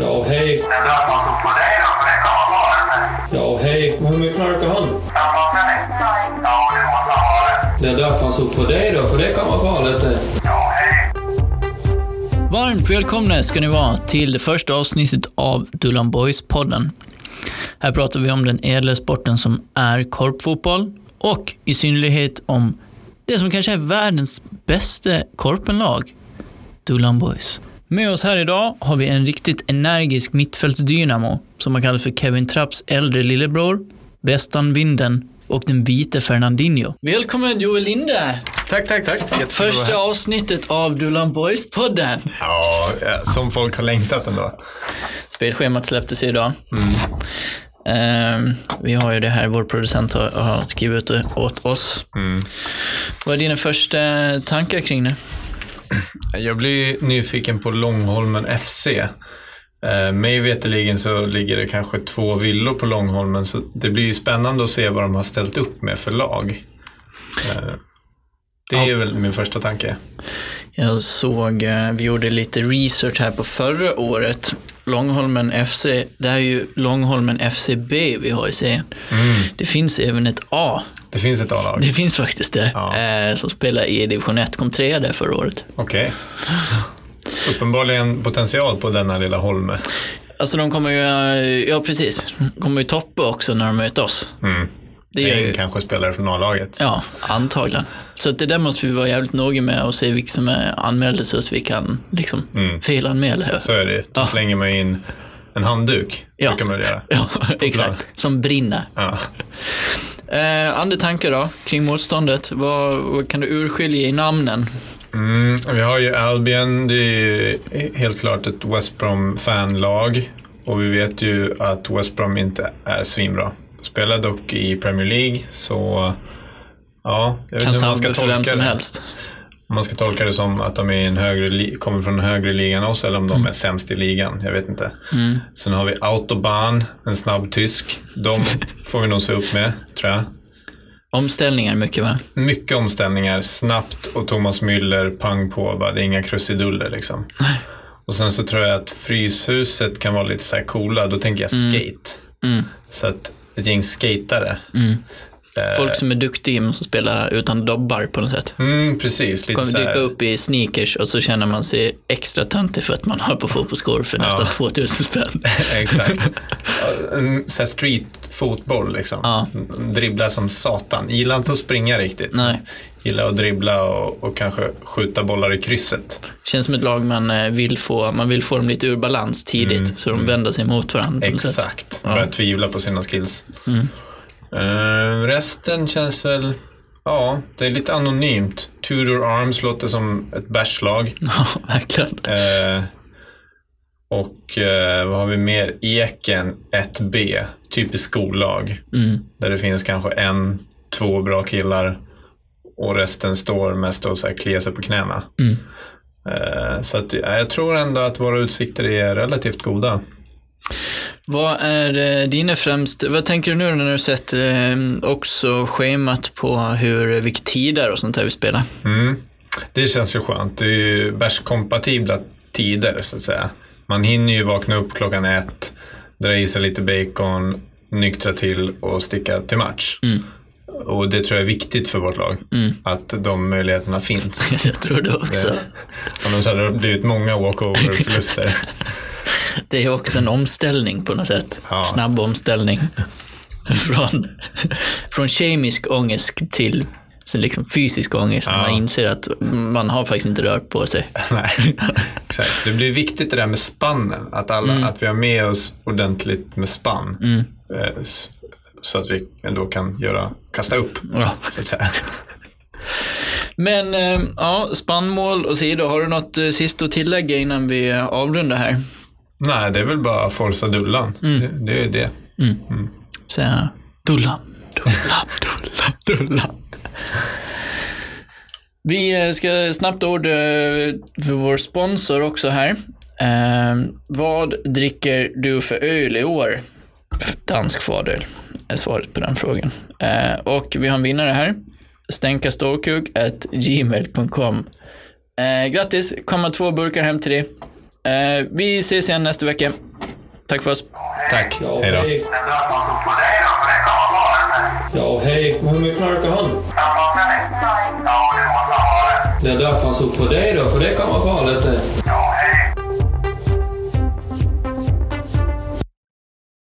Ja, hej. Du har fått upp på dig då, för det kan vara farligt. Ja, hej. Hur mycket knarkar han? Ja, det måste ha det. Det är därför han såg på dig då, för det kan vara farligt det. Ja, hej. Varmt välkomna ska ni vara till det första avsnittet av Dullan Boys-podden. Här pratar vi om den ädla sporten som är korpfotboll och i synnerhet om det som kanske är världens bästa korpenlag, Dullan Boys. Med oss här idag har vi en riktigt energisk mittfältsdynamo som man kallar för Kevin Trapps äldre lillebror, Bästan Vinden och den vita Fernandinho. Välkommen Joel Linde! Tack, tack, tack. Jättekul Första avsnittet av Dullan Boys-podden. Ja, ja, som folk har längtat ändå. Spelschemat släpptes ju idag. Ehm, vi har ju det här, vår producent har, har skrivit åt oss. Vad är dina första tankar kring det? Jag blir nyfiken på Långholmen FC. Eh, mig veterligen så ligger det kanske två villor på Långholmen så det blir ju spännande att se vad de har ställt upp med för lag. Eh, det är väl min första tanke. Jag såg, eh, vi gjorde lite research här på förra året. Långholmen FC, det här är ju Långholmen FCB vi har i serien. Det finns även ett A. Det finns ett A-lag. Det finns faktiskt det. Ja. Eh, som spelar i division 1, kom trea där förra året. Okej. Uppenbarligen potential på denna lilla holme. Alltså de kommer ju, eh, ja precis, de kommer ju toppa också när de möter oss. Mm. Det är ju, kanske spelare från A-laget. Ja, antagligen. Så det där måste vi vara jävligt noga med och se vilka som är anmälda så att vi kan liksom felanmäla här. Så är det. Då Ja. slänger man in en handduk. Ja. Kan man göra. Ja, exakt. Som brinner. Ja. Eh, andra tankar då, kring motståndet? Vad, vad kan du urskilja i namnen? Mm, vi har ju Albion, det är ju helt klart ett West Brom-fanlag. Och vi vet ju att West Brom inte är svinbra. Spelar dock i Premier League, så ja, jag vet Kan inte hur man ska för vem tolka som det. helst. Om man ska tolka det som att de är en högre kommer från en högre liga än oss eller om de Mm. är sämst i ligan. Jag vet inte. Sen har vi Autobahn, en snabb tysk. De får vi nog se upp med, tror jag. Omställningar mycket va? Mycket omställningar, snabbt och Thomas Müller, pang på, bara, det är inga krusiduller liksom. Och sen så tror jag att Fryshuset kan vara lite så här coola, då tänker jag skate. Så att ett gäng skatare. Folk som är duktiga men som spelar utan dobbar på något sätt. Mm, precis, lite Kommer dyka upp i sneakers och så känner man sig extra töntig för att man har på fotbollsskor för nästan 2000 spänn. Exakt. Ja, Så här street-fotboll liksom. Ja. Dribbla som satan. Gillar inte att springa riktigt. Nej, Gillar att dribbla och, och kanske skjuta bollar i krysset. känns som ett lag man eh, vill få, man vill få dem lite ur balans tidigt så de vänder sig mot varandra. Mm. Exakt. Ja. Mm. Börjar tvivla på sina skills. Eh, resten känns väl... Ja, det är lite anonymt. Tudor Arms låter som ett bärslag. Ja, verkligen. Eh, och eh, vad har vi mer? Eken 1B. Typiskt skollag. Mm. Där det finns kanske en, två bra killar. Och resten står mest och så här kliar sig på knäna. Mm. Eh, så att, ja, jag tror ändå att våra utsikter är relativt goda. Vad är eh, dina främst, vad tänker du nu när du sett eh, också schemat på hur, vilka tider och sånt där vi spelar? Mm. Det känns ju skönt. Det är ju bärskompatibla tider så att säga. Man hinner ju vakna upp klockan ett, dra i sig lite bacon, nyktra till och sticka till match. Och det tror jag är viktigt för vårt lag. Att de möjligheterna finns. Jag tror det också. Annars hade det blivit många walkover-förluster. Det är också en omställning på något sätt. Ja. Snabb omställning. Från, från kemisk ångest till liksom fysisk ångest. när Man inser att man har faktiskt inte rört på sig. Nej, exakt. Det blir viktigt det där med spannen. Att, alla, att vi har med oss ordentligt med spann. Eh, s- Så att vi ändå kan göra, kasta upp. Ja. Så. Men eh, ja, spannmål och sidor. Har du något eh, sist att tillägga innan vi eh, avrundar här? Nej, det är väl bara Forza Dullan. Det, det är det. Så här, Dullan, Dullan, Dullan, Dullan. Vi ska snabbt ord för vår sponsor också här. Eh, vad dricker du för öl i år? Dansk fadöl är svaret på den frågan. Eh, och vi har en vinnare här. stänkastorkuk.gmail.com eh, Grattis, kommer två burkar hem till dig. Eh, vi ses igen nästa vecka. Tack för oss. Tack. Ja, Hej då. Ja, hej. Hur mycket knarkar han? Han vaknar nästa. Ja, det är därför han såg på dig då, för det kan vara farligt det. Ja,